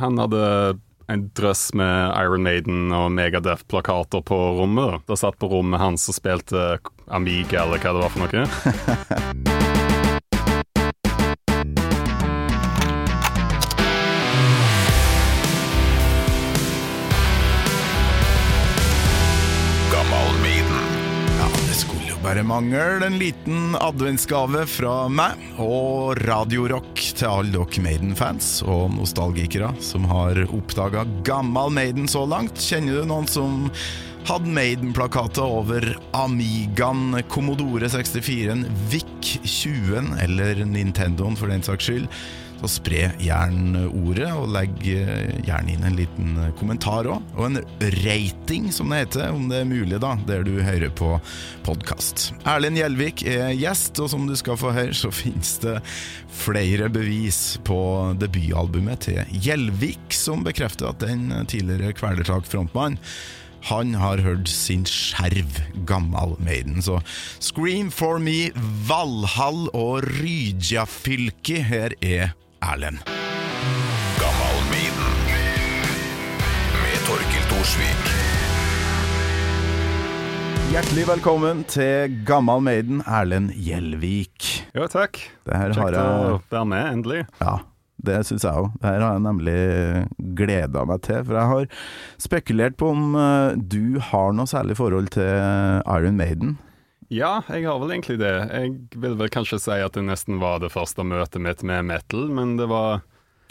han hadde en drøss med Iron Maiden og Megadeth-plakater på rommet. Da. satt på rommet hans og spilte Amiga, eller hva det var for noe. bare mangel en liten adventsgave fra meg og radiorock til alle dere Maiden-fans og nostalgikere som har oppdaga gammal Maiden så langt. Kjenner du noen som hadde Maiden-plakater over Amigaen, Commodore 64-en, VIC 20-en eller Nintendoen for den saks skyld? Så spre gjerne ordet, og legg gjerne inn en liten kommentar òg. Og en rating, som det heter, om det er mulig, da, der du hører på podkast. Erlend Gjelvik er gjest, og som du skal få høre, så finnes det flere bevis på debutalbumet til Gjelvik, som bekrefter at den tidligere Kvelertak-frontmann han har hørt sin skjerv gammal Maiden. Så Scream for me, Valhall og Ryjafylki, her er Erlend. Gammalmiden med Torkil Thorsvik. Hjertelig velkommen til Gammal Maiden, Erlend Gjelvik. Jo, takk. Kjekt jeg å være med, endelig. Ja, det syns jeg òg. Det her har jeg nemlig gleda meg til. For jeg har spekulert på om eh, du har noe særlig forhold til Iron Maiden. Ja, jeg har vel egentlig det. Jeg vil vel kanskje si at det nesten var det første møtet mitt med metal, men det var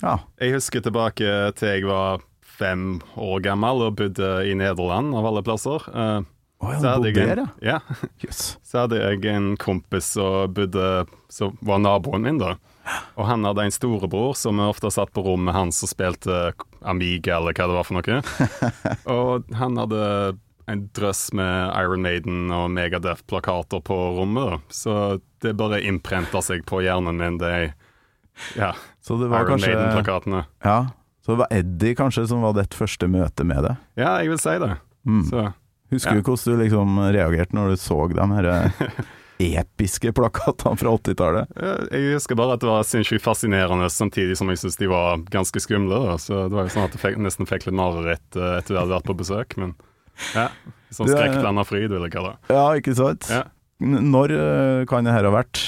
Ja. Jeg husker tilbake til jeg var fem år gammel og bodde i Nederland, av alle plasser. Uh, oh, ja, så hadde en, ja. Jøss. Så hadde jeg en kompis som bodde Som var naboen min, da. Og han hadde en storebror som ofte satt på rommet hans og spilte Amiga, eller hva det var for noe. og han hadde en drøss med Iron Maiden og Megadeth-plakater på rommet, da. Så det bare innprenta seg på hjernen min, de ja, det var Iron Maiden-plakatene. Ja, så det var Eddie kanskje som var ditt første møte med det. Ja, jeg vil si det. Mm. Så Husker Ja. du hvordan du liksom reagerte når du så de her episke plakatene fra 80-tallet? eh, jeg husker bare at det var sinnssykt fascinerende, samtidig som jeg syntes de var ganske skumle. Da. Så det var jo sånn at jeg fikk, nesten fikk litt mareritt eh, etter at jeg hadde vært på besøk. Men ja, sånn skrekkblanda fryd, vil jeg kalle det. Ja, ikke sant? Ja. Når eh, kan det her ha vært?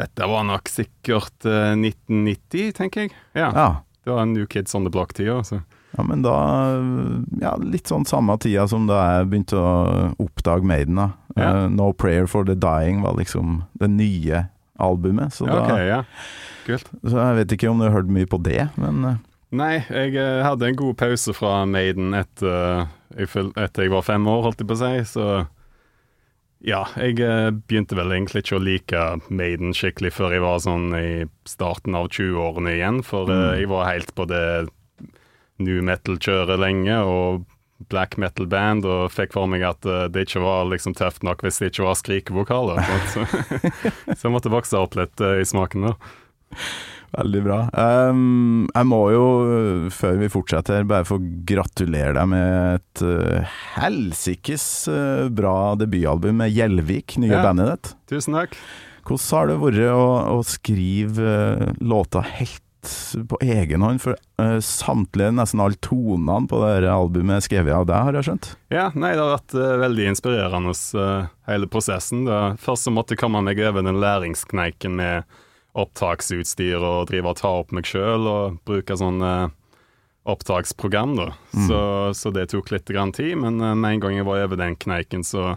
Dette var nok sikkert eh, 1990, tenker jeg. Ja, Ja. Det var New Kids on the Block-tida. ja, men da Ja, litt sånn samme tida som da jeg begynte å oppdage Maiden. da. Ja. Uh, no Prayer for the Dying var liksom det nye albumet. Så, Ja, da, ok, ja. Kult. så jeg vet ikke om du har hørt mye på det, men eh, Nei, jeg eh, hadde en god pause fra Maiden etter, jeg føl- etter jeg var fem år, holdt jeg på å si, så ja, jeg eh, begynte vel egentlig ikke å like Maiden skikkelig før jeg var sånn i starten av 20-årene igjen, for mm. jeg var helt på det new metal-kjøret lenge, og black metal-band, og fikk for meg at eh, det ikke var liksom tøft nok hvis det ikke var skrikevokaler. Så, så jeg måtte vokse opp litt eh, i smaken der. Veldig bra. Um, jeg må jo, eh, før vi fortsetter, bare få gratulere deg med et uh, helsikes uh, bra debutalbum med Gjelvik, nye Ja. bandet ditt. Tusen takk. Hvordan har det vært å, å skrive uh, låta helt på egen hånd? For uh, samtlige, nesten alle tonene på det albumet er skrevet av deg, har jeg skjønt? Ja, nei, det har vært veldig inspirerende, hele prosessen. Det, først så måtte komme meg over den læringskneiken med opptaksutstyr og drive og ta opp meg sjøl og bruke sånn opptaksprogram, da. Så, så det tok litt grann tid, men eh, med en gang jeg var over den kneiken, så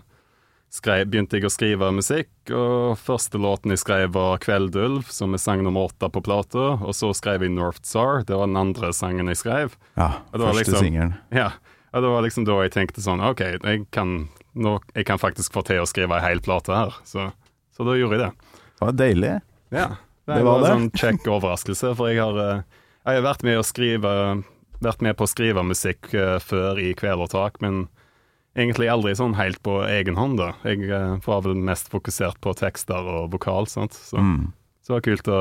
skrev, begynte jeg å skrive musikk, og første låten jeg skrev var 'Kveldulv', som er sang nummer åtte på plata, og så skrev jeg 'North Tsar', det var den andre sangen jeg skrev. Ja, første liksom- singelen. Ja, og det var liksom da jeg tenkte sånn OK, jeg kan, nå, jeg kan faktisk få til å skrive ei hel plate her. Så, så da gjorde jeg det. Det var deilig. Ja, det, Det var var en sånn kjekk overraskelse, for jeg har, eh, jeg har vært med å skrive Vært med på å skrive musikk eh, før i Kvelertak, men egentlig aldri sånn helt på egen hånd, da. Jeg eh, var vel mest fokusert på tekster og vokal, sant. Så, Mm. så det var kult å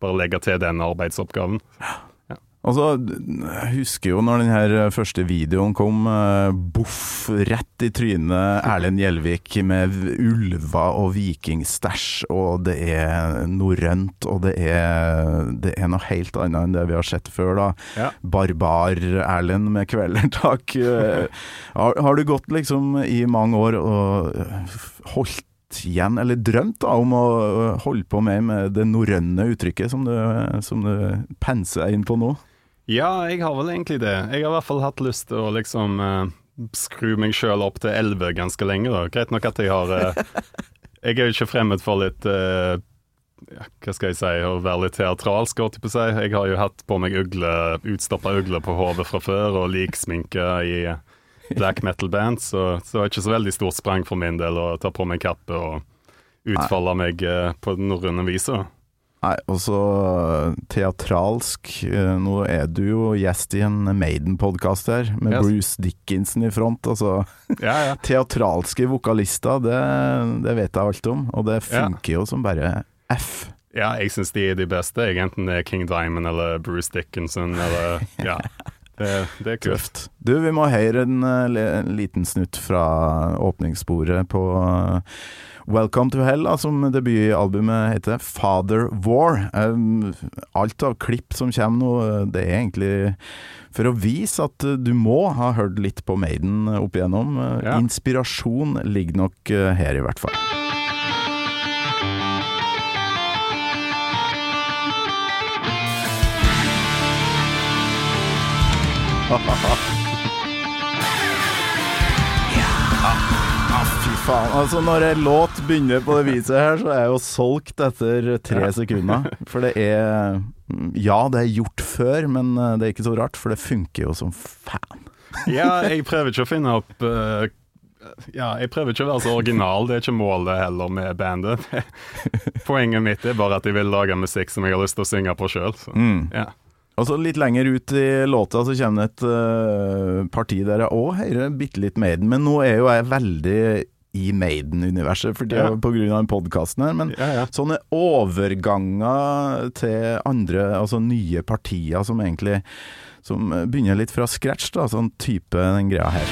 bare legge til den arbeidsoppgaven. Altså, jeg husker jo når den her første videoen kom, eh, boff, rett i trynet Erlend Gjelvik med ulver og vikingstæsj, og det er norrønt, og det er, det er noe helt annet enn det vi har sett før, da. Ja. Barbar-Erlend med kvelertak. Eh, Har, har du gått liksom i mange år og eh, holdt igjen, eller drømt da, om å eh, holde på med, med det norrøne uttrykket som du, som du penser deg inn på nå? Ja, jeg har vel egentlig det. Jeg har i hvert fall hatt lyst til å liksom uh, skru meg sjøl opp til 11 ganske lenge, da. Greit nok at jeg har uh, Jeg er jo ikke fremmed for litt uh, ja, Hva skal jeg si, å være litt teatralsk, holdt jeg på å si. Jeg har jo hatt på meg ugle, utstoppa ugle på hodet fra før, og liksminke i black metal-band, så, så det var ikke så veldig stort sprang for min del å ta på meg kappe og utfolde meg på norrøne viset. Nei, og så teatralsk. Eh, Nå er du jo gjest i en Maiden-podkast her, med Yes. Bruce Dickinson i front. Altså, Ja, ja. teatralske vokalister, det, det vet jeg alt om, og det funker jo som bare F. Ja, jeg syns de er de beste, enten det er King Diamond eller Bruce Dickinson eller Ja. Det, det er kult. Du, vi må høre en, eh, en liten snutt fra åpningssporet på eh, Welcome to Hell, som debutalbumet heter. Father War. Alt av klipp som kommer nå, det er egentlig for å vise at du må ha hørt litt på Maiden opp igjennom. Ja. Inspirasjon ligger nok eh, her, i hvert fall. Ha ha fy faen. Altså, når en låt begynner på det viset her, så er jeg jo solgt etter tre sekunder. For det er Ja, det er gjort før, men eh, det er ikke så rart, for det funker jo som faen. Ja, jeg prøver ikke å finne opp uh, Ja, jeg prøver ikke å være så original, det er ikke målet heller med bandet. Poenget mitt er bare at jeg vil lage musikk som jeg har lyst til å synge på sjøl. Ja. Og så litt lenger ut i låta så kommer det et uh, parti der jeg òg hører bitte litt Maiden, men nå er jo jeg veldig i Maiden-universet fordi Ja. pga. podkasten her. Men Ja, ja. sånne overganger til andre, altså nye partier som egentlig Som begynner litt fra scratch, da, sånn type den greia her.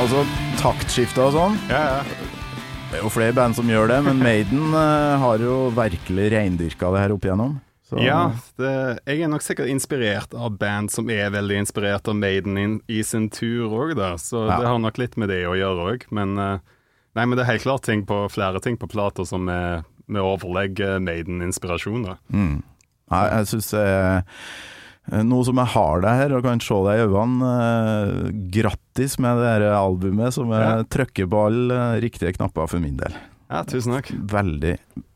Altså taktskifter og sånn. Ja, ja. Det er jo flere band som gjør det, men Maiden eh, har jo virkelig reindyrka det her opp igjennom. Så, ja det, jeg er nok sikkert inspirert av band som er veldig inspirert av Maiden in, i sin tur òg, da. Så Ja. det har nok litt med det å gjøre òg. Men, eh, nei, men det er helt klart ting på, flere ting på plater som er med overlegg eh, Maiden-inspirasjon, da. Mm. Nei, jeg syns eh, nå som jeg har deg her og kan se deg i øynene, eh, grattis med det albumet som jeg Ja. trykker på alle eh, riktige knapper for min del. Ja, tusen takk. Veldig,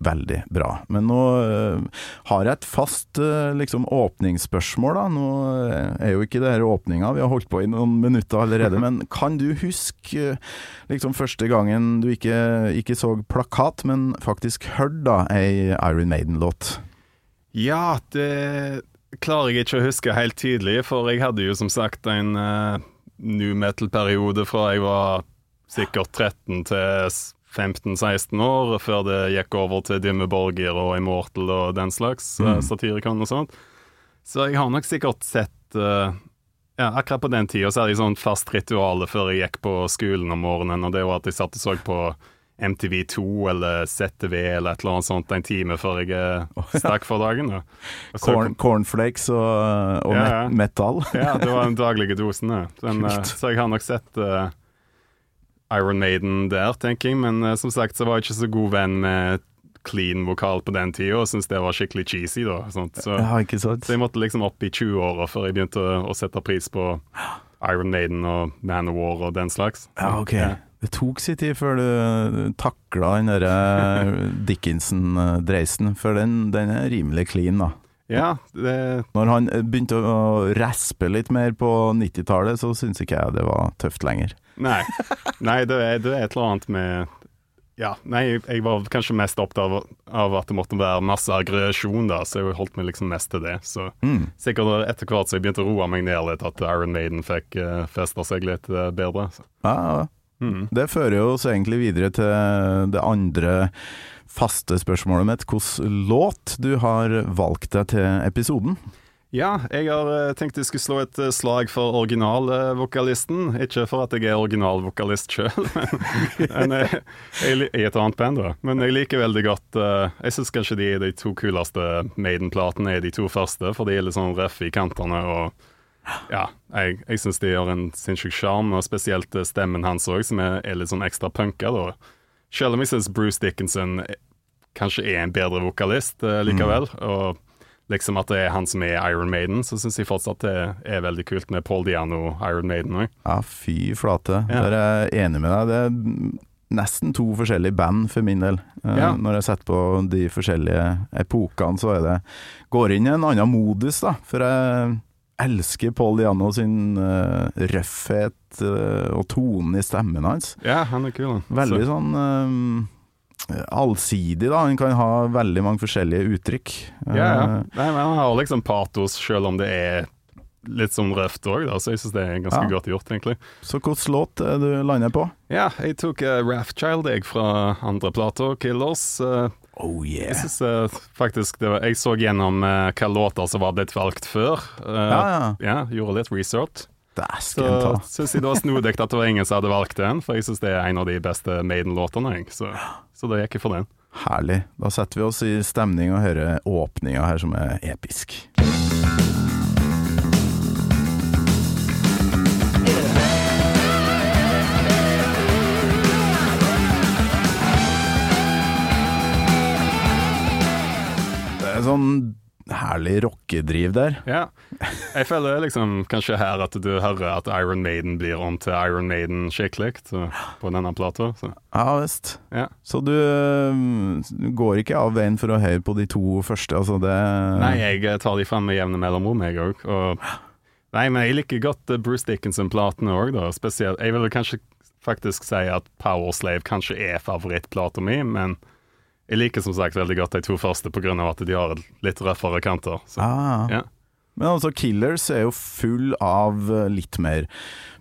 veldig bra. Men nå uh, har jeg et fast uh, liksom åpningsspørsmål, da. Nå eh, er jo ikke det her åpninga, vi har holdt på i noen minutter allerede. Men kan du huske uh, liksom første gangen du ikke, ikke så plakat, men faktisk hørte da ei Iron Maiden-låt? Ja, det klarer jeg ikke å huske helt tydelig, for jeg hadde jo som sagt en uh, new metal-periode fra jeg var sikkert 13 til 15-16 år, før det gikk over til Dimmeborger og Immortal og den slags, mm. satirikon og sånt. Så jeg har nok sikkert sett uh, ja, Akkurat på den tida så hadde jeg sånn fast ritual før jeg gikk på skolen om morgenen, og det var at jeg satt og så på MTV2 eller ZTV eller et eller annet sånt en time før jeg eh, stakk for dagen. Da. Og Corn, cornflakes og, og Ja, ja. met metall? ja, det var den daglige dosen, Ja. Den, eh, så jeg har nok sett eh, Iron Maiden der, tenker jeg. Men eh, som sagt så var jeg ikke så god venn med clean vokal på den tida, og syntes det var skikkelig cheesy. da. Sånt. Så, Ja, så jeg måtte liksom opp i 20-åra før jeg begynte å, å sette pris på Iron Maiden og Man of War og den slags. Ja, ok. Ja. Det tok sin tid før du takla den derre Dickinson-dreisen, for den, den er rimelig clean, da. Ja, det, Når han eh, begynte å raspe litt mer på 90-tallet, så syns ikke jeg det var tøft lenger. Nei, nei det, er, det er et eller annet med Ja, nei, jeg var kanskje mest opptatt av, av at det måtte være masse aggresjon, da, så jeg holdt meg liksom mest til det. Så Mm. sikkert etter hvert så jeg begynte å roe meg ned litt, at Iron Maiden fikk uh, festa seg litt uh, bedre. Så. Ja, Mm. Det fører oss egentlig videre til det andre faste spørsmålet mitt. Hvilken låt du har valgt deg til episoden? Ja, jeg har eh, tenkt jeg skulle slå et eh, slag for originalvokalisten. Ikke for at jeg er originalvokalist sjøl, men jeg, jeg, li- i et annet band, da. Men jeg liker veldig godt eh, Jeg syns kanskje de, de to kuleste Maiden-platene er de to første, for de er litt sånn røffe i kantene og ja, jeg, jeg syns de har en sinnssyk sjarm, og spesielt eh, stemmen hans òg, som er, er litt sånn ekstra punka, da. Selv om jeg syns Bruce Dickinson eh, kanskje er en bedre vokalist eh, likevel, og liksom at det er han som er Iron Maiden, så syns jeg fortsatt det er veldig kult med Paul Diano Iron Maiden òg. Ja, fy flate. Ja. Der er jeg enig med deg. Det er nesten to forskjellige band for min del. Eh, Ja. Når jeg setter på de forskjellige epokene, så er det Går inn i en annen modus, da. For jeg elsker Paul Diano sin uh, røffhet uh, og tonen i stemmen hans. Ja, han er kul, han. Veldig Så- sånn uh, allsidig, da. Han kan ha veldig mange forskjellige uttrykk. Ja, ja. Nei, men han har liksom patos, selv om det er litt sånn røft òg, så jeg syns det er ganske Ja. godt gjort, egentlig. Så hvilken låt er du lander på? Ja, jeg tok uh, Raftchild, jeg, fra andre plata, Killers. Uh, Oh Jeg synes uh, faktisk det var, Jeg så gjennom uh, hvilke låter som var blitt valgt før. eh, Ja, ja. ja, Gjorde litt research. Så syns jeg det var snodig at det var ingen som hadde valgt den, for jeg syns det er en av de beste Maiden-låtene. Så, så da gikk jeg for den. Herlig. Da setter vi oss i stemning og hører åpninga her, som er episk. Er sånn herlig rockedriv der. Ja. Jeg føler liksom kanskje her at du hører at Iron Maiden blir om til Iron Maiden skikkelig på denne plata. Så Ja visst. ja. Så du, du går ikke av veien for å høre på de to første, altså det Nei, jeg eh, tar de frem med jevne mellomrom, jeg òg. Og Nei, men jeg liker godt eh, Bruce Dickinson-platene òg, da. Spesielt Jeg vil kanskje faktisk si at Power Slave kanskje er favorittplata mi, men jeg liker som sagt veldig godt de to første pga. at de har litt røffere kanter. Så, ah. ja. Men altså, Killers er jo full av eh, litt mer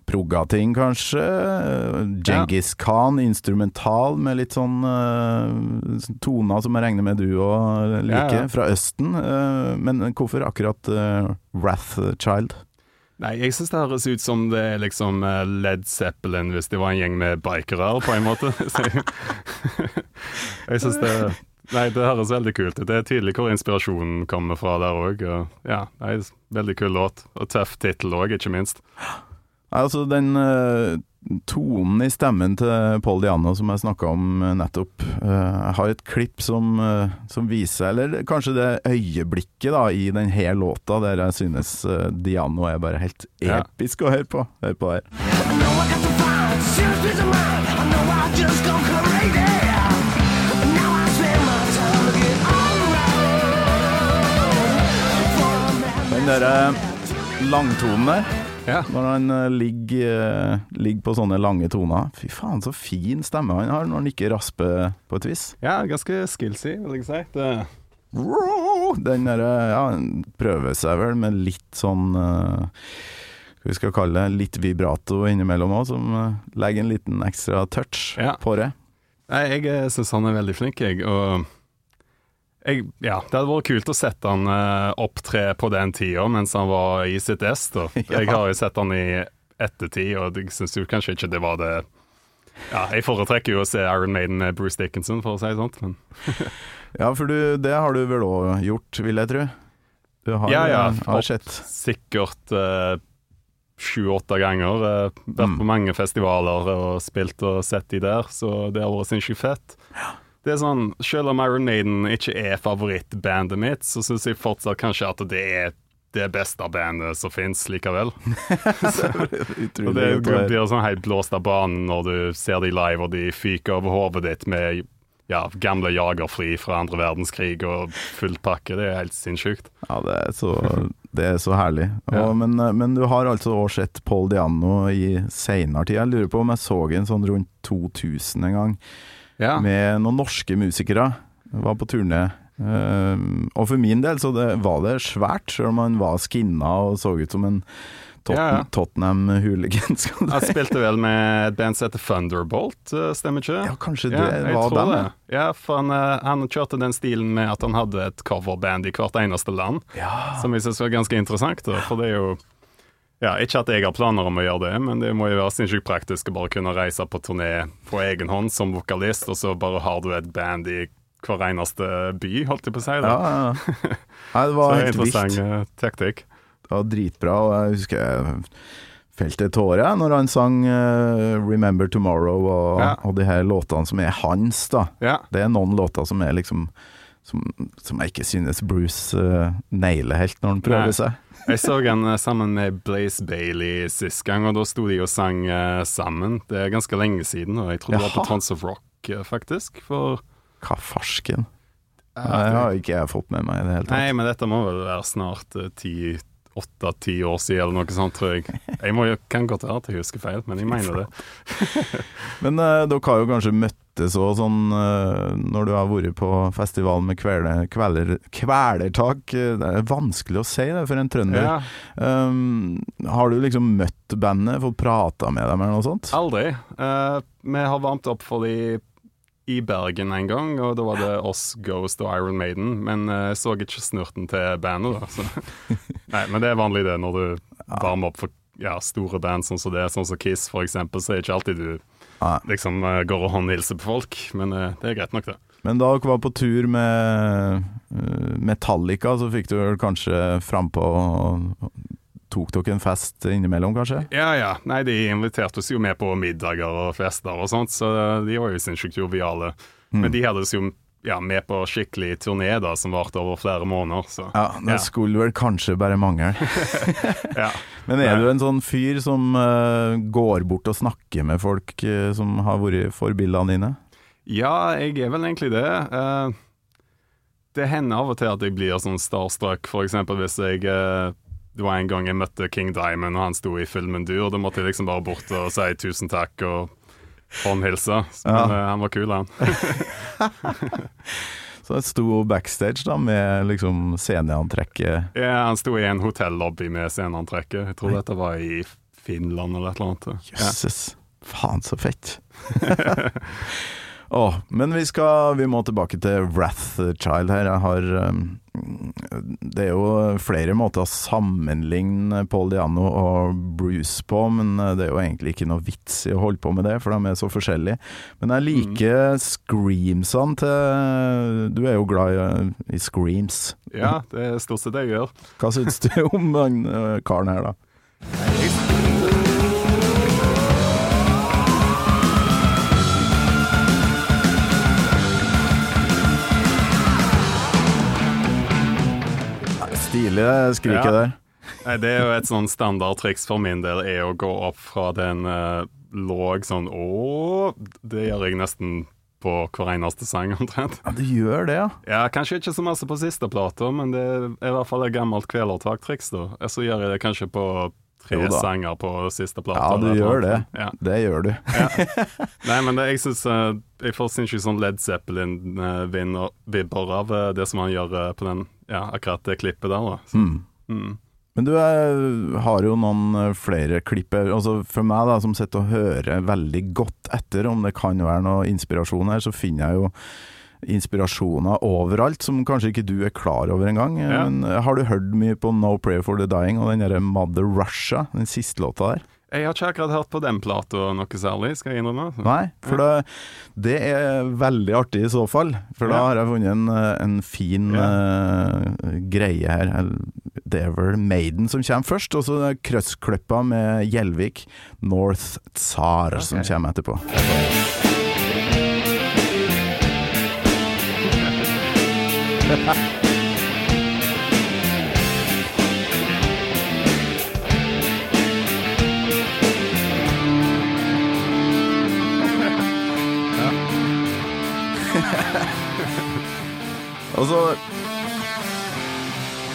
progga-ting, kanskje. Djengis Khan, instrumental, med litt sånn uh, toner som jeg regner med du òg liker, Ja, ja. fra Østen. Uh, men hvorfor akkurat uh, Wrathchild? Nei, jeg syns det høres ut som det er liksom eh, Led Zeppelin hvis det var en gjeng med bikere, på en måte. Jeg syns det Nei, det høres veldig kult ut. Det er tydelig hvor inspirasjonen kommer fra der òg. Ja, det er veldig kul låt. Og tøff tittel òg, ikke minst. Altså, den eh, tonen i stemmen til Paul Diano som jeg snakka om eh, nettopp eh, Jeg har et klipp som, eh, som viser Eller kanskje det øyeblikket da i denne låta der jeg synes Diano er bare helt episk å høre på. Hør på her. Man Den derre langtonen der, Ja. når han uh, ligger, uh, ligger på sånne lange toner Fy faen, så fin stemme han har når han ikke rasper på et vis. ja, ganske skillsy, vil jeg si. Det, Den derre Ja, han prøver seg vel med litt sånn uh, Hva vi kalle det, litt vibrato innimellom òg, som eh, legger en liten ekstra touch Ja. på det. Nei, jeg syns han er veldig flink, jeg. Og jeg, ja, det hadde vært kult å sette han uh, opptre på den tida mens han var i sitt ess. Ja. Jeg har jo sett han i ettertid, og jeg syns kanskje ikke det var det Ja, jeg foretrekker jo å se Iron Maiden med Bruce Dickinson, for å si det sånt, men Ja, for du, det har du vel òg gjort, vil jeg tro? Du har, Ja, ja, eh, har sett sikkert eh, sju-åtte ganger. Uh, vært Mm. på mange festivaler og spilt og sett de der, så det har vært sinnssykt fett. Det er sånn, Selv om Iron Maiden ikke er favorittbandet mitt, så syns jeg fortsatt kanskje at det er det beste bandet som fins likevel. Og det blir sånn helt blåst av banen når du ser de live, og de fyker over hodet ditt med ja, gamle jagerfly fra andre verdenskrig og fullt pakke. Det er helt sinnssykt. Ja, det er så, det er så herlig. Og, Ja. men, men du har altså også sett Paul Diano i seinere tid. Jeg lurer på om jeg så en sånn rundt 2000 en gang, Ja. med noen norske musikere. Var på turné. Um, og for min del så det, var det svært, selv om han var skinna og så ut som en Totten, Ja, ja. Tottenham Hooligans. Han spilte vel med et band som heter Thunderbolt, eh, stemmer ikke? Ja, kanskje det ja, var bandet. det. Ja, for han, eh, han kjørte den stilen med at han hadde et coverband i hvert eneste land, som jeg synes var ganske interessant. Da, for det er jo ja, Ikke at jeg har planer om å gjøre det, men det må jo være sinnssykt praktisk å bare kunne reise på turné på egen hånd som vokalist, og så bare har du et band i hver eneste by, holdt jeg på å si. Ja, Da. ja. Nei, det så var er helt interessant vilt. eh, taktikk. Det var dritbra, og jeg husker jeg felte tårer når han sang eh, 'Remember Tomorrow' og, Ja. og de her låtene som er hans, da. Ja, Det er noen låter som er liksom som, som jeg ikke synes Bruce uh, nailer helt når han prøver Nei. seg. Jeg så han eh, sammen med Blaze Bailey sist gang, og da sto de og sang uh, sammen. Det er ganske lenge siden, og jeg tror det var på Jaha. Tons of Rock, uh, faktisk. For Hva farsken? Det har ikke jeg fått med meg i det hele tatt. Nei, men dette må vel være snart ti åtte-ti år siden, eller noe sånt, tror jeg. Jeg må, kan godt være at jeg husker feil, men jeg mener det. Men uh, dere har jo kanskje møttes òg sånn eh, når du har vært på festival med kvele, kveler, kvelertak. Eh, Det er vanskelig å si det for en trønder. Ja, Um, har du liksom møtt bandet, fått prata med dem eller noe sånt? aldri. Uh, vi har varmt opp for de i Bergen en gang, og da var det oss, Ghost og Iron Maiden. Men jeg så ikke snurten til bandet, da. Så. Nei, men det er vanlig det når du varmer opp for ja, store band sånn som det, sånn som Kiss eksempel, så er det ikke alltid du. Liksom eh, går og håndhilser på folk. Men eh, det er greit nok, det. Men da dere var på tur med eh, Metallica, så fikk du vel kanskje frampå Tok dere en fest innimellom, kanskje? Ja ja, nei de inviterte oss jo med på middager og fester og sånt, så de var jo sinnssykt joviale. Mm. Men de hadde oss jo ja, med på skikkelig turné da, som varte over flere måneder, så Ja, det Ja. skulle vel kanskje bare mangle. ja. Men er Nei. du en sånn fyr som uh, går bort og snakker med folk uh, som har vært forbildene dine? Ja, jeg er vel egentlig det. Uh, det hender av og til at jeg blir sånn starstruck, eksempel hvis jeg Det var en gang jeg møtte King Diamond, og han sto i filmen Dur. Da måtte jeg liksom bare bort og si tusen takk og håndhilse. Men Ja. eh, han var kul, han. Så jeg sto backstage da med liksom sceneantrekket Ja, han sto i en hotellobby med sceneantrekket. Jeg tror dette var i Finland eller et eller annet. Ja. Faen, så fett. Åh, men vi skal Vi må tilbake til Wrathchild her. Jeg har um, Det er jo flere måter å sammenligne Paul Diano og Bruce på, men uh, det er jo egentlig ikke noe vits i å holde på med det, for de er så forskjellige. Men jeg liker screamsene til Du er jo glad i, uh, i screams. ja, det er stort sett det jeg gjør. Hva syns du om den uh, karen her, da? Stilig det skriket Ja. der. Nei, det er jo et sånn standardtriks for min del, er å gå opp fra den uh, låg sånn Å, det gjør jeg nesten på hver eneste sang, omtrent. Ja, du gjør det, ja. Ja, kanskje ikke så masse på siste plate, men det er i hvert fall et gammelt kvelertaktriks, da. Eh, Så gjør jeg det kanskje på tre sanger på siste plate. Ja, du gjør det. Ja. Det gjør du. Nei, men det, jeg syns Jeg får sinnssykt sånn Led Zeppelin-vibber av eh, det som han gjør eh, på den Ja, akkurat det klippet der, da. Så, Mm. mm. Men du er, har jo noen eh, flere klipper. Altså For meg da, som sitter og hører veldig godt etter om det kan være noe inspirasjon her, så finner jeg jo inspirasjoner overalt som kanskje ikke du er klar over engang. Ja. Men har du hørt mye på No Prayer for the Dying og den derre Mother Russia, den siste låta der? Jeg har ikke akkurat hørt på den plata noe særlig, skal jeg innrømme. Nei, for det, det er veldig artig i så fall. For da Ja. har jeg funnet en, eh, en fin eh, greie her. Det er vel Maiden som kommer først, og så krøssklippa med Gjelvik, North Tsar, som kommer etterpå. Og så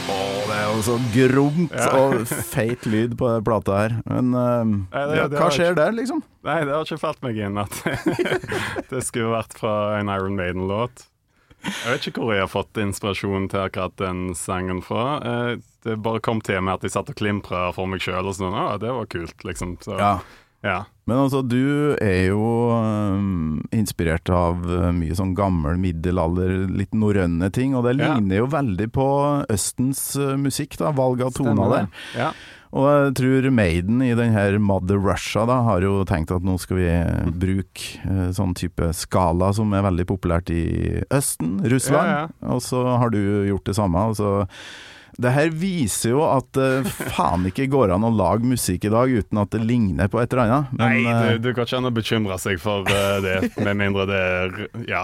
Å, det er jo så gromt Ja. og feit lyd på den plata her. Men uh, Nei, det- ja, det hva skjer skjer der, liksom? Nei, det har ikke falt meg inn at det skulle vært fra en Iron Maiden-låt. Jeg vet ikke hvor jeg har fått inspirasjon til akkurat den sangen fra. Eh, det bare kom til meg at jeg satt og klimpra for meg sjøl, og sånn. Å, det var kult, liksom. Så, Ja. Ja. Men altså, du er jo um, inspirert av øh, mye sånn gammel middelalder, litt norrøne ting, og det Ja. ligner jo veldig på Østens øh, musikk, da, valg av tona der. Ja. Og jeg tror Maiden i den her Mother Russia da, har jo tenkt at nå skal vi eh, bruke eh, sånn type skala som er veldig populært i Østen, Russland. Ja, ja. Og så har du gjort det samme. Og så det her viser jo at det faen ikke går an å lage musikk i dag uten at det ligner på et eller annet. Men, Nei, du, du kan ikke an å bekymre seg for uh, det, med mindre det er Ja,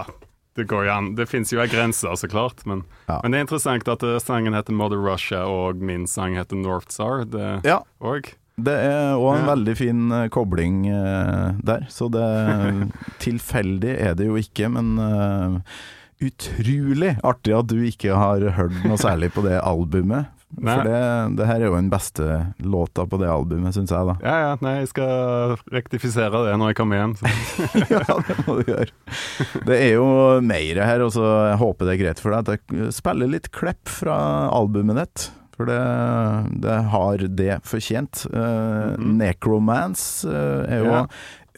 det går jo an. Det fins jo ei grense, så klart, men, Ja. men det er interessant at uh, sangen heter Mother Russia, og min sang heter North Star. Det ja, og, det er òg en Ja. veldig fin eh, kobling eh, der. Så det Tilfeldig er det jo ikke, men eh, utrolig artig at du ikke har hørt noe særlig på det albumet. Nei. For det, det her er jo den beste låta på det albumet, syns jeg, da. Ja, ja, nei, jeg skal rektifisere det når jeg kommer hjem. Ja, det må du gjøre. Det er jo mer her, og så jeg håper det er greit for deg at jeg spiller litt klepp fra albumet ditt. For det, det har det fortjent. Uh, mm -hmm. Necromance uh, er jo Ja.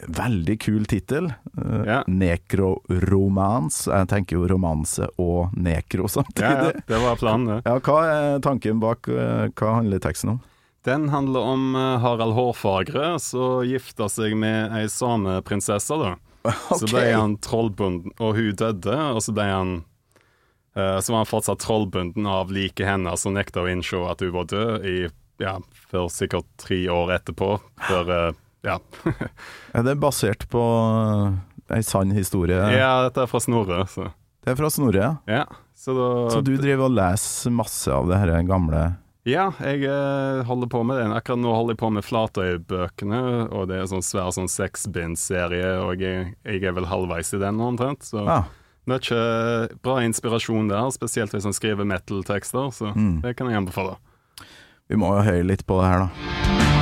Veldig kul tittel. Uh, Ja. Nekroromans. Jeg tenker jo romanse og nekro Ja, ja, samtidig. det var planen, det. Ja, hva er tanken bak? eh, Hva handler teksten om? Den handler om eh, Harald Hårfagre som gifta seg med ei sameprinsesse, da. Så ble han trollbunden, og hun døde, og så ble han eh, Så var han fortsatt trollbunden av liket hennes som nekta å innse at hun var død i ja, for sikkert tre år etterpå. Før eh, ja. Er det basert på uh, ei sann historie? ja, dette er fra Snorre, så Det er fra Snorre, ja. ja. Så, da, Så du driver og leser masse av det her gamle Ja, jeg eh, holder på med det. Akkurat nå holder jeg på med Flatøy-bøkene, og det er sånn svær sånn seksbinds-serie, og jeg, jeg er vel halvveis i den nå omtrent. Så ah, mye bra inspirasjon der, spesielt hvis han skriver metal-tekster, så Mm. det kan jeg anbefale. Vi må jo høre litt på det her, da.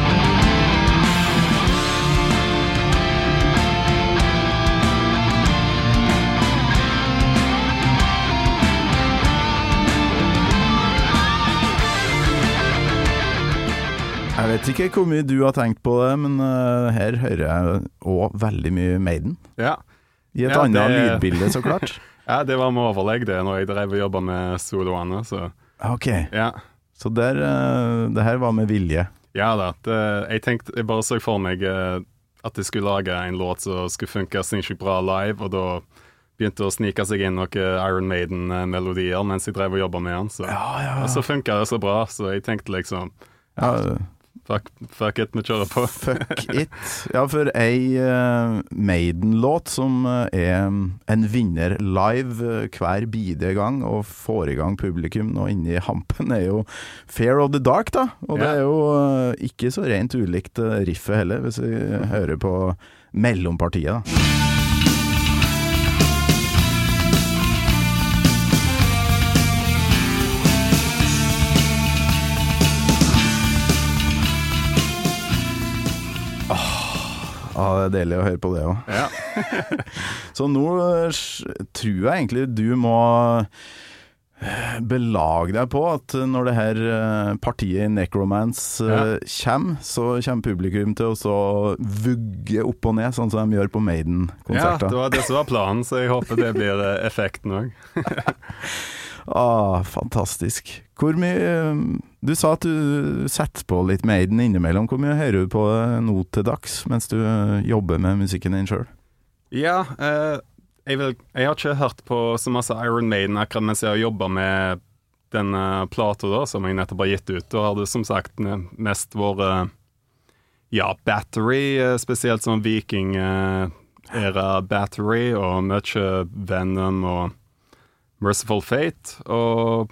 Jeg vet ikke hvor mye du har tenkt på det, men uh, her hører jeg òg veldig mye Maiden. Ja. I et Ja, annet det- lydbilde, så klart. ja, det var med overlegg det, når jeg drev og jobba med soloene, så Ok, ja. så der, uh, det her var med vilje. Ja da. Det, jeg tenkte Jeg bare så for meg uh, at jeg skulle lage en låt som skulle funke sinnssykt bra live, og da begynte å snike seg inn noen Iron Maiden-melodier mens jeg drev og jobba med den. Så, Ja, Og så funka det så bra, så jeg tenkte liksom ja. Fuck, fuck it, vi kjører på. Fuck it. Ja, for ei uh, Maiden-låt som uh, er en vinner live uh, hver bidige gang, og får i gang publikum nå inni hampen, er jo Fair of the Dark, da. Og det er jo ikke så rent ulikt riffet heller, hvis vi hører på mellompartiet, da. Ja, det er deilig å høre på det òg. Ja. Så nå eh, tror jeg egentlig du må Belag belage deg på at når det her eh, partiet i Necromance ja. kommer, så kommer publikum til å vugge opp og ned, sånn som de gjør på ja, Maiden-konserter. det var det som var planen, så jeg håper det blir eh, effekten òg. ah, fantastisk. Hvor mye eh, Du sa at du setter på litt Maiden innimellom. Hvor mye hører du på det nå til dags, mens du eh, jobber med musikken din sjøl? Ja, eh, jeg, vil, jeg har ikke hørt på så masse Iron Maiden akkurat mens jeg har jobba med den uh, plata da, som jeg nettopp har gitt ut. Da har det som sagt eh, mest vært eh, ja, Battery, eh, spesielt sånn viking-era Battery, og mye Venom og Merciful Fate. Og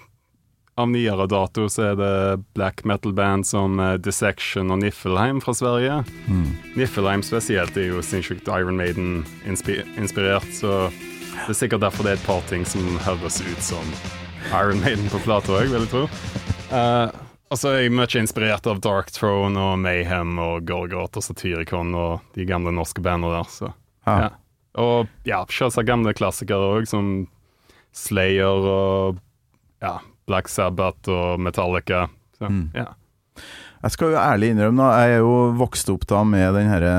av nyere dato så er det black metal-band som eh, Dissection og Niffelheim fra Sverige. Niffelheim spesielt er jo sinnssykt Iron Maiden-inspirert, så det er sikkert derfor det er et par ting som høres ut som Iron Maiden på plata òg, vil jeg tro. Uh, og så er jeg mye inspirert av Dark Throne og Mayhem og Gorgot og Satyricon og de gamle norske bandene der, så ah. ja. Og ja, selvsagt gamle klassikere òg, som Slayer og ja, Black Sabbath og Metallica. Så, Mm. ja. Jeg skal jo ærlig innrømme, jeg er jo vokst opp da med den herre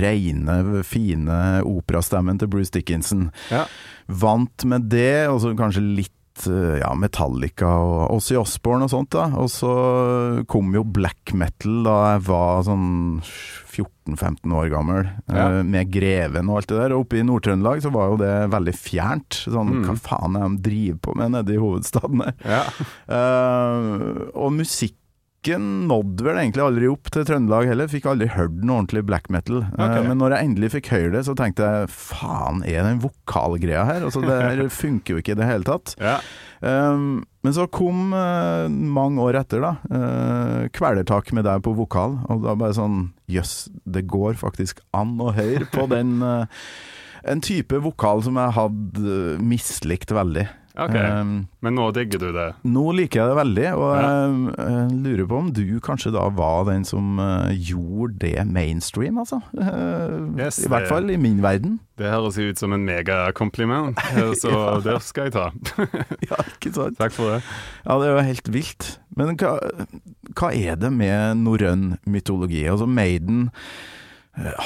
reine, fine operastemmen til Bruce Dickinson. Ja. Vant med det, og så kanskje litt eh, ja, Metallica og Ozzy Osbourne og sånt. da Og så kom jo black metal da jeg var sånn 14-15 år gammel, eh, Ja. med Greven og alt det der. Og oppe i Nord-Trøndelag så var jo det veldig fjernt. Sånn, Mm. Hva faen er det de driver på med nede i hovedstaden der? ja. Uh, og musikken nådde vel egentlig aldri opp til Trøndelag heller. Fikk aldri hørt noe ordentlig black metal. Okay. Men når jeg endelig fikk høre det, så tenkte jeg faen, er den vokalgreia her? Altså, det her funker jo ikke i det hele tatt. ja. Um, men så kom uh, mange år etter, da, uh, Kvelertak med deg på vokal. Og da bare sånn Jøss, det går faktisk an å høre på den uh, En type vokal som jeg hadde eh, mislikt veldig. Ok. Um, Men nå digger du det? nå liker jeg det veldig, og Ja. jeg, jeg lurer på om du kanskje da var den som eh, gjorde det mainstream, altså. Eh, Yes, I hvert fall i min verden. Det høres jo ut som en megakompliment, så så det skal jeg ta. Ja, ikke sant? Takk for det. Ja, det er jo helt vilt. Men hva, hva er det med norrøn mytologi? Altså Maiden eh,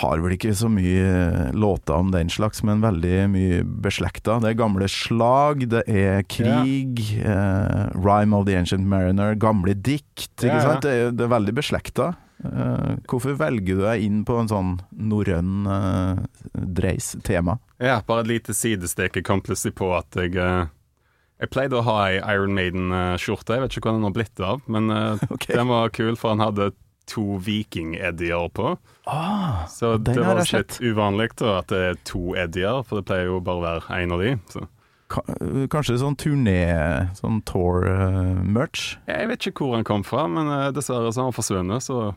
har vel ikke så mye eh, låter om den slags, men veldig mye beslekta. Det er gamle slag, det er krig, eh, Rhyme of the Ancient Mariner, gamle dikt. Ikke Ja, ja. sant? Det, er, det er veldig beslekta. Eh, hvorfor velger du deg inn på en sånn norrøn eh, dreis tema? Ja, bare et lite sidestek. Jeg kom plutselig på at jeg eh, Jeg pleide å ha ei Iron Maiden-skjorte. Jeg vet ikke hva den har blitt av, men eh, Ok. den var kul, for han hadde to viking-eddier på. Ah, Så det var litt uvanlig da, at det er to eddier, for det pleier jo bare å være én av de. Så. kanskje sånn turné, sånn tour-merch? Jeg vet ikke hvor han kom fra, men eh, dessverre så har han forsvunnet, så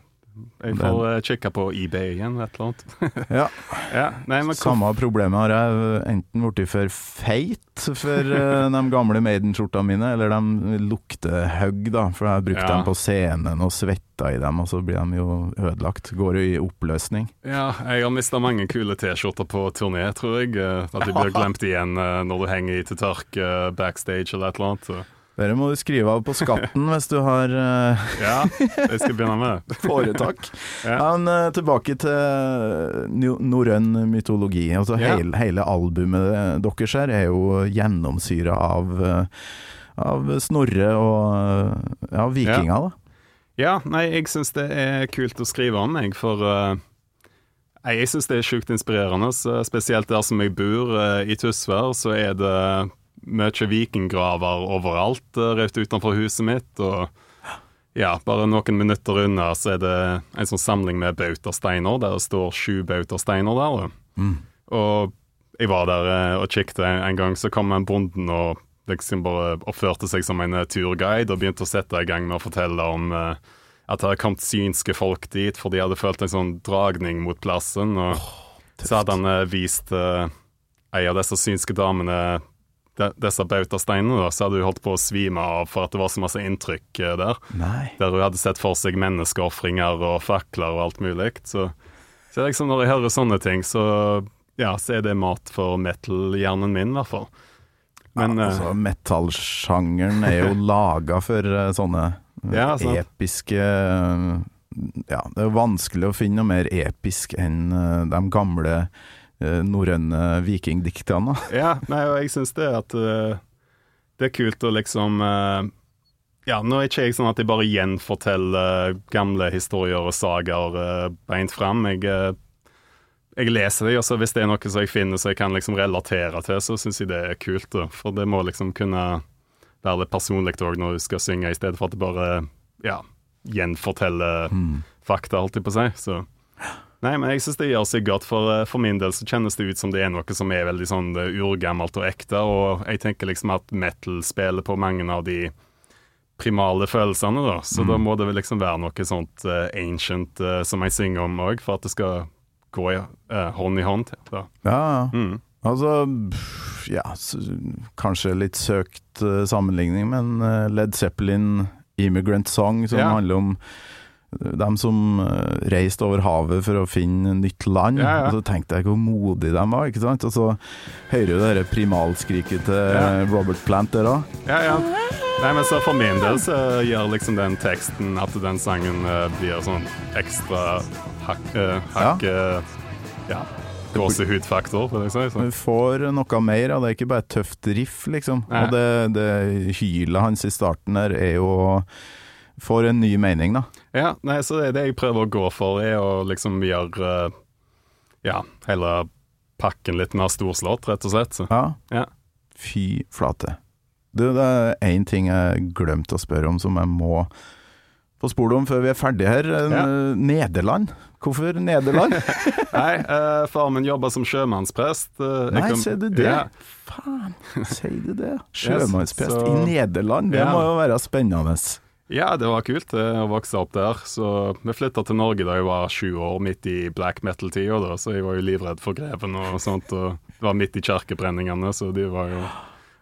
jeg får uh, kikke på eBay igjen, et eller annet. ja. ja, nei, men Samme problemet har jeg enten blitt for feit for eh, de gamle Maiden-skjortene mine, eller de lukter høgg, da, for jeg har brukt Ja. dem på scenen og svetta i dem, og så blir de jo ødelagt. Går jo i oppløsning. Ja, jeg har mista mange kule T-skjorter på turné, tror jeg. eh, At de blir glemt igjen eh, når du henger i til tørk eh, backstage eller et eller annet. Så. Dere må du skrive av på skatten hvis du har eh, Ja, jeg skal begynne med det. foretak. Ja. men eh, tilbake til no- norrøn mytologi. Altså Ja. hele, hele albumet deres her er jo gjennomsyra av, eh, av Snorre og eh, ja, vikinger, da. Ja, nei, jeg syns det er kult å skrive om, jeg, for uh Jeg syns det er sjukt inspirerende, spesielt der som jeg bor, eh, i Tysvær, så er det mye vikinggraver overalt uh, rett utenfor huset mitt. Og ja, bare noen minutter unna så er det en sånn samling med bautasteiner, der det står sju bautasteiner der. Mm. Og jeg var der eh, og kikket en, en gang, så kom en bonden og liksom bare oppførte seg som en eh, turguide og begynte å sette i gang med å fortelle om uh, at det hadde kommet synske folk dit, for de hadde følt en sånn dragning mot plassen. Og så hadde han eh, vist uh, ei av disse synske damene de, disse bautasteinene, da, så hadde hun holdt på å svime av for at det var så masse inntrykk eh, der. Nei. Der hun hadde sett for seg menneskeofringer og fakler og alt mulig. Så, så liksom når jeg hører sånne ting, så ja, så er det mat for metal-hjernen min, i hvert fall. Men ja, eh, altså, Metallsjangeren er jo laga for eh, sånne eh, Ja, episke eh, Ja, det er jo vanskelig å finne noe mer episk enn eh, de gamle eh, norrøne vikingdiktene. Ja, nei, og jeg syns det at eh, det er kult å liksom eh, Ja, nå er ikke jeg sånn at jeg bare gjenforteller gamle historier og sagaer beint fram. Jeg, eh, jeg leser dem, og så hvis det er noe som jeg finner som jeg kan liksom relatere til, så syns jeg det er kult. Da. For det må liksom kunne være litt personlig òg når du skal synge, i stedet for at du bare ja, gjenforteller fakta, holdt jeg på å si. Så Nei, men jeg syns det gjør seg godt, for, eh, for min del så kjennes det ut som det er noe som er veldig sånn eh, urgammelt og ekte, og jeg tenker liksom at metal spiller på mange av de primale følelsene, da, så da må det liksom være noe sånt eh, ancient uh, som jeg synger om òg, for at det skal gå i, eh, hånd i hånd. Da. Ja. Mm. Altså Ja, kanskje litt søkt sammenligning, men Led Zeppelin, 'Immigrant Song', som Ja. handler om dem som eh, reiste over havet for å finne nytt land. Ja, ja. Og så tenkte jeg hvor modige de var, ikke sant. Og så hører du det primalskriket til Ja. Robert Plant der òg. Ja, ja. Nei, men så for min del så gjør liksom den teksten at den sangen eh, blir sånn ekstra hakke... hakk eh, ja, gåsehudfaktor, si. Du får noe mer av det, er ikke bare tøft riff, liksom. Og det, det hylet hans i starten der er jo Får en ny mening, da. Ja, nei, så det, det jeg prøver å gå for, er å liksom gjøre eh, Ja, hele pakken litt mer storslått, rett og slett. Ja. Ja. Fy flate. Du, det er én ting jeg glemte å spørre om som jeg må få spole om før vi er ferdige her. Ja. Eh, Nederland? Hvorfor Nederland? Nei, uh, far min jobber som sjømannsprest. Uh, Nei, kom- ser du det? Ja, Faen, sier du det? Sjømannsprest så- i Nederland, det må jo være spennende. Ja, det var kult eh, å vokse opp der. Så vi flytta til Norge da jeg var sju år, midt i black metal-tida, da, så jeg var jo livredd for greven og sånt. Og det var midt i kirkebrenningene, så de var jo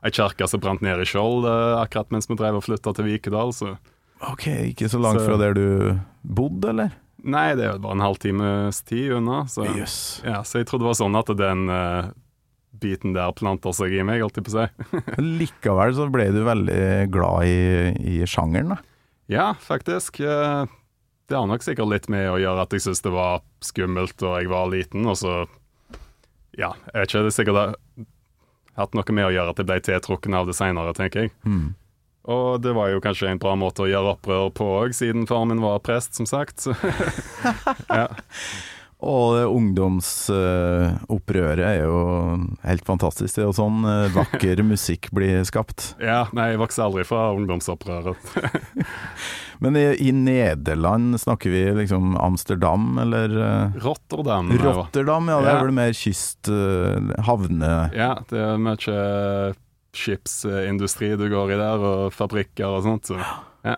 ei kirke som brant ned i Skjold eh, akkurat mens vi drev og flytta til Vikedal, så Ok, ikke så langt Så- fra der du bodde, eller? Nei, det er jo bare en halvtimes tid unna, så yes. Ja, så jeg trodde det var sånn at den uh, biten der planter seg i meg, holdt jeg på å si. Likevel så ble du veldig glad i, i sjangeren, da. Ja, faktisk. eh, Det har nok sikkert litt med å gjøre at jeg syntes det var skummelt da jeg var liten, og så Ja, jeg vet ikke, det er sikkert det hatt noe med å gjøre at jeg ble tiltrukken av det seinere, tenker jeg. Mm. Og det var jo kanskje en bra måte å gjøre opprør på òg, siden faren min var prest, som sagt. Ja. Og ungdomsopprøret er jo helt fantastisk. Det er jo sånn eh, vakker musikk blir skapt. ja, nei, jeg vokste aldri fra ungdomsopprøret. Men i, i Nederland snakker vi liksom Amsterdam eller eh, Rotterdam. Rotterdam? Ja, det er vel mer kyst... eh, havne... Ja, det er mye skipsindustri du går i der, og fabrikker og sånt. Så. Ja.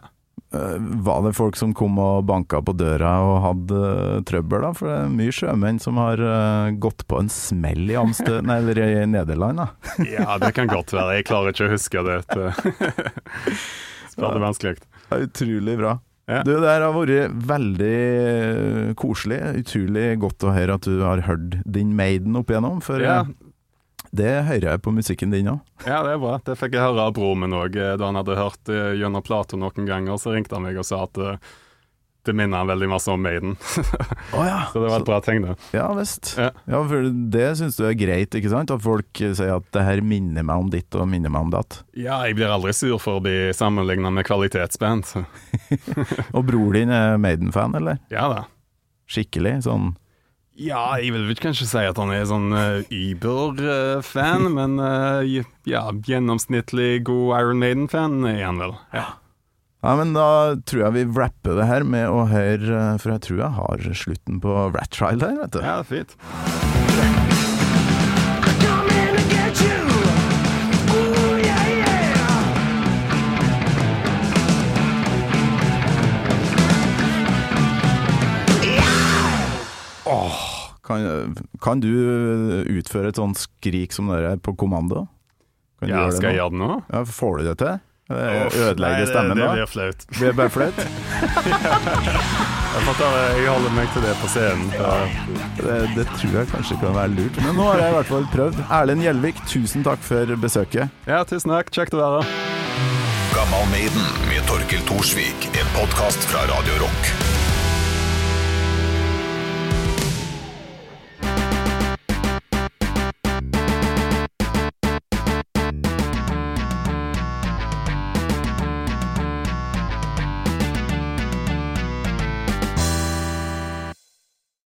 Eh, Var det folk som kom og banka på døra og hadde eh, trøbbel, da? For det er mye sjømenn som har eh, gått på en smell i, Amstø, nei, eller i Nederland, da. Ja, det kan godt være. Jeg klarer ikke å huske det. Spør det vanskelig. Det er utrolig bra. Ja. Du, det her har vært veldig koselig. Utrolig godt å høre at du har hørt din Maiden opp igjennom, for Ja, det hører jeg på musikken din òg. ja, det er bra. Det fikk jeg høre av broren min òg. Da han hadde hørt eh, gjennom Plato noen ganger, så ringte han meg og sa at eh, det minner han veldig masse om Maiden. oh, ja. Så det var et bra tegn, det. Ja visst. Ja. Ja, for det syns du er greit, ikke sant? At folk eh, sier at det her minner meg om ditt og minner meg om datt. Ja, jeg blir aldri sur for å bli sammenligna med kvalitetsband. Og bror din er Maiden-fan, eller? Ja da. Skikkelig? Sånn Ja, jeg vil vel kanskje si at han er sånn uh, Uber-fan, men uh, ja, gjennomsnittlig god Iron Maiden-fan er han vel. Ja. Ja, men da tror jeg vi wrapper det her med å høre eh, For jeg tror jeg har slutten på Rat Trial her, vet du. ja, fint. Coming Kan, kan du utføre et sånt skrik som det der på kommando? Kan du Ja, gjøre det skal jeg gjøre det nå? Ja, får du det til? Ødelegge stemmen da? Det- det, blir flaut. Blir det bare flaut? Jeg, får ta, jeg holder meg til det på scenen. Det, det tror jeg kanskje kan være lurt. Men nå har jeg i hvert fall prøvd. Erlend Gjelvik, tusen takk for besøket. Ja, tusen takk. Kjekt å være her. Gammal Maiden med Torkel Thorsvik. En podkast fra Radio Rock.